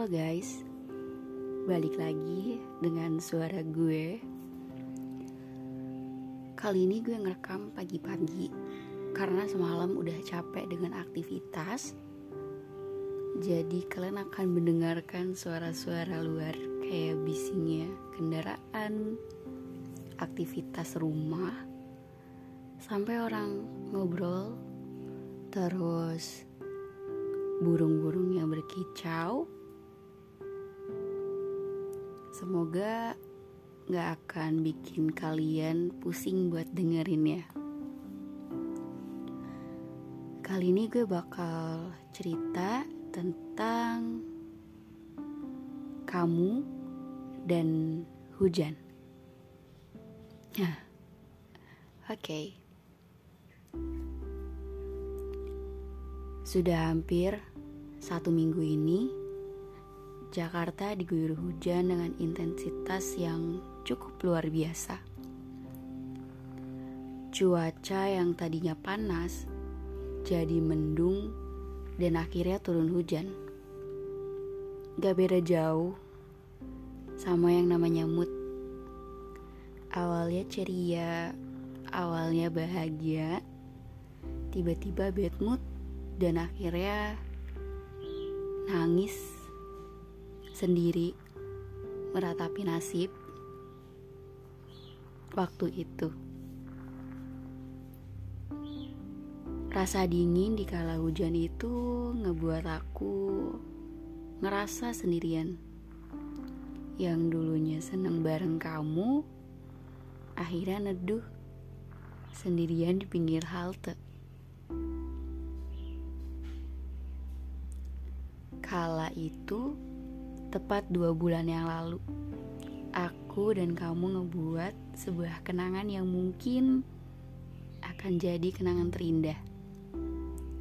Halo guys, balik lagi dengan suara gue. Kali ini gue ngerekam pagi-pagi karena semalam udah capek dengan aktivitas. Jadi kalian akan mendengarkan suara-suara luar kayak bisingnya kendaraan, aktivitas rumah, sampai orang ngobrol, terus burung-burung yang berkicau. Semoga gak akan bikin kalian pusing buat dengerin ya. Kali ini gue bakal cerita tentang kamu dan hujan. Nah, oke. Okay. Sudah hampir satu minggu ini, Jakarta diguyur hujan dengan intensitas yang cukup luar biasa. Cuaca yang tadinya panas jadi mendung dan akhirnya turun hujan. Gak beda jauh sama yang namanya mood. Awalnya ceria, awalnya bahagia, tiba-tiba bad mood dan akhirnya nangis sendiri meratapi nasib waktu itu. Rasa dingin di kala hujan itu ngebuat aku ngerasa sendirian. Yang dulunya seneng bareng kamu, akhirnya neduh sendirian di pinggir halte. Kala itu tepat dua bulan yang lalu, aku dan kamu ngebuat sebuah kenangan yang mungkin akan jadi kenangan terindah.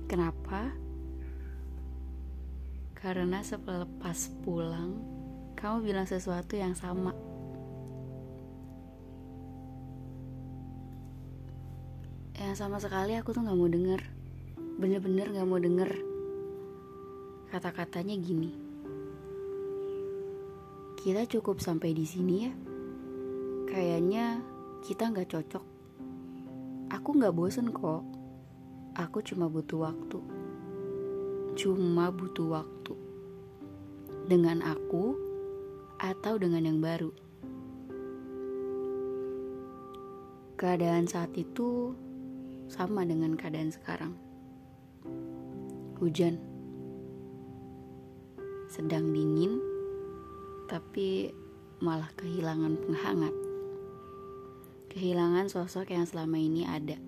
Kenapa? Karena selepas pulang, kamu bilang sesuatu yang sama. Yang sama sekali aku tuh gak mau denger. Bener-bener gak mau denger Kata-katanya gini. Kita cukup sampai di sini ya. Kayaknya kita nggak cocok. Aku nggak bosen kok. Aku cuma butuh waktu. Cuma butuh waktu. Dengan aku atau dengan yang baru. Keadaan saat itu sama dengan keadaan sekarang. Hujan sedang dingin, tapi malah kehilangan penghangat. Kehilangan sosok yang selama ini ada.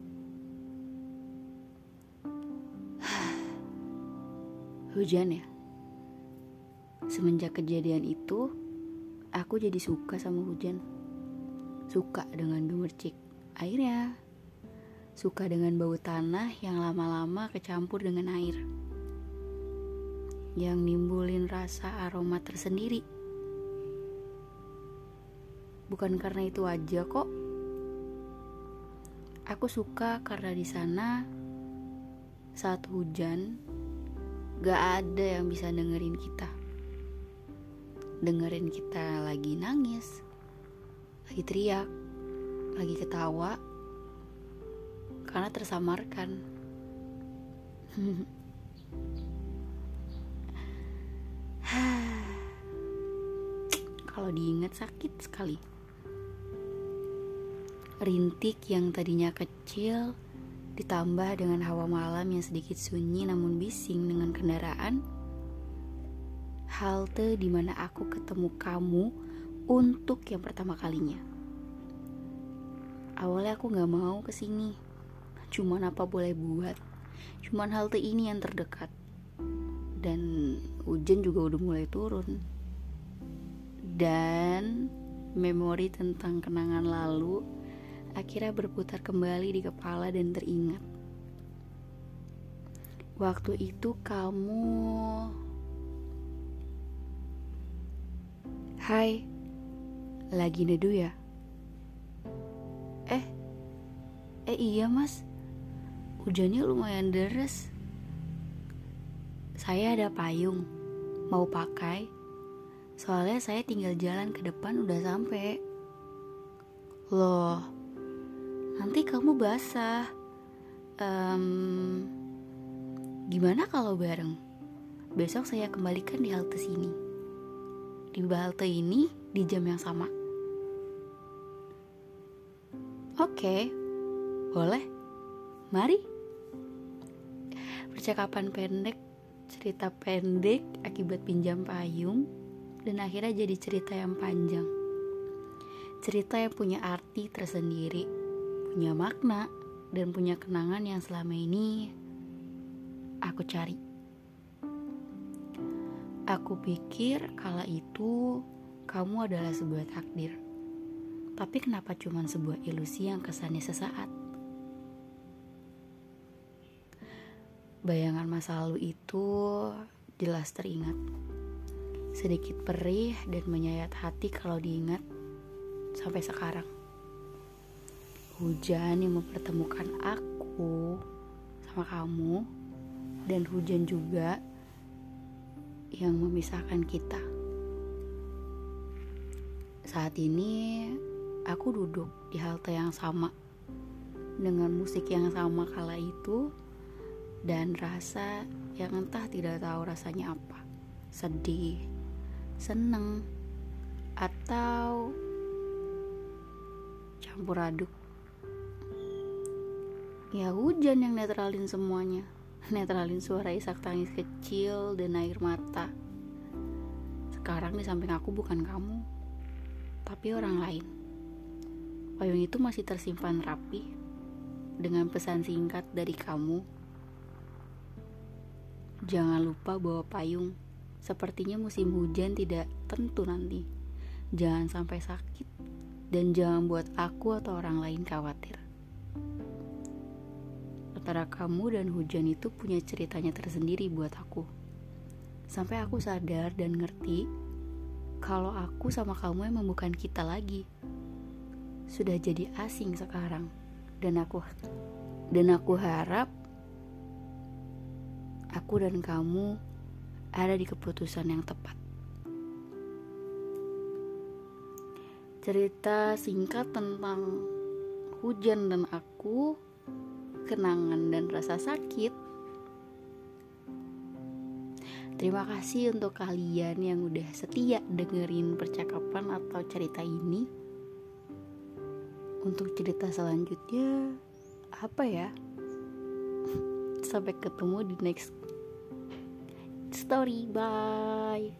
Hujan ya. Semenjak kejadian itu, aku jadi suka sama hujan. Suka dengan gemercik airnya. Suka dengan bau tanah yang lama-lama kecampur dengan air yang nimbulin rasa aroma tersendiri. Bukan karena itu aja kok. Aku suka karena di sana saat hujan gak ada yang bisa dengerin kita. Dengerin kita lagi nangis, lagi teriak, lagi ketawa karena tersamarkan. Kalau diingat sakit sekali. Rintik yang tadinya kecil ditambah dengan hawa malam yang sedikit sunyi namun bising dengan kendaraan. Halte di mana aku ketemu kamu untuk yang pertama kalinya. Awalnya aku gak mau ke sini, cuman apa boleh buat. Cuman halte ini yang terdekat dan hujan juga udah mulai turun dan memori tentang kenangan lalu akhirnya berputar kembali di kepala dan teringat waktu itu kamu Hai lagi nedu ya eh eh iya mas hujannya lumayan deras saya ada payung. Mau pakai? Soalnya saya tinggal jalan ke depan udah sampai. Loh, nanti kamu basah. Um, gimana kalau bareng? Besok saya kembalikan di halte sini. Di halte ini di jam yang sama. Oke, boleh. Mari. Percakapan pendek, cerita pendek akibat pinjam payung, dan akhirnya jadi cerita yang panjang. Cerita yang punya arti tersendiri, punya makna, dan punya kenangan yang selama ini aku cari. Aku pikir kala itu kamu adalah sebuah takdir. Tapi kenapa cuma sebuah ilusi yang kesannya sesaat? Bayangan masa lalu itu jelas teringat. Sedikit perih dan menyayat hati kalau diingat sampai sekarang. Hujan yang mempertemukan aku sama kamu dan hujan juga yang memisahkan kita. Saat ini aku duduk di halte yang sama dengan musik yang sama kala itu dan rasa yang entah tidak tahu rasanya apa sedih seneng atau campur aduk ya hujan yang netralin semuanya netralin suara isak tangis kecil dan air mata sekarang di samping aku bukan kamu tapi orang lain payung itu masih tersimpan rapi dengan pesan singkat dari kamu Jangan lupa bawa payung. Sepertinya musim hujan tidak tentu nanti. Jangan sampai sakit dan jangan buat aku atau orang lain khawatir. Antara kamu dan hujan itu punya ceritanya tersendiri buat aku. Sampai aku sadar dan ngerti kalau aku sama kamu emang bukan kita lagi. Sudah jadi asing sekarang. Dan aku dan aku harap aku dan kamu ada di keputusan yang tepat. Cerita singkat tentang hujan dan aku, kenangan dan rasa sakit. Terima kasih untuk kalian yang udah setia dengerin percakapan atau cerita ini. Untuk cerita selanjutnya, apa ya? Sampai ketemu di next story. Bye.